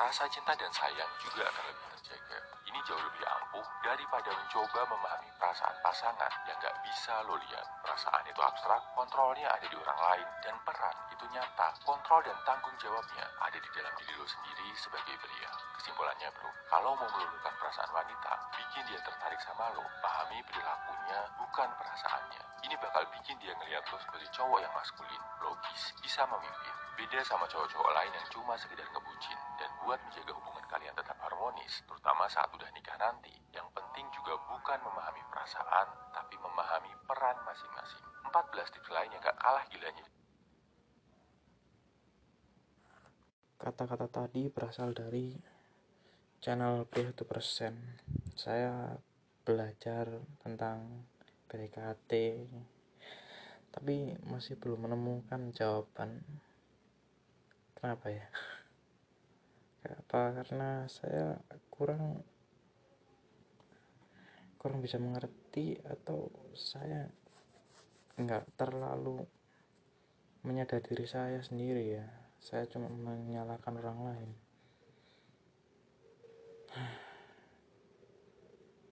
rasa cinta dan sayang juga akan lebih terjaga. Ini jauh lebih ampuh daripada mencoba memahami perasaan pasangan yang gak bisa lo lihat. Perasaan itu abstrak, kontrolnya ada di orang lain, dan peran itu nyata. Kontrol dan tanggung jawabnya ada di dalam diri lo sendiri sebagai pria. Kesimpulannya bro, kalau mau meluluhkan perasaan wanita, bikin dia tertarik sama lo, pahami perilakunya, bukan perasaannya. Ini bakal bikin dia ngeliat lo sebagai cowok yang maskulin, logis, bisa memimpin. Beda sama cowok-cowok lain yang cuma sekedar ngebucin. Dan buat menjaga hubungan kalian tetap harmonis, terutama saat udah nikah nanti, yang penting juga bukan memahami perasaan, tapi memahami peran masing-masing. 14 tips lain yang gak kalah gilanya. Kata-kata tadi berasal dari channel Pria itu persen. Saya belajar tentang PDKT, tapi masih belum menemukan jawaban. Kenapa ya? Apa karena saya kurang kurang bisa mengerti atau saya nggak terlalu menyadari diri saya sendiri ya. Saya cuma menyalahkan orang lain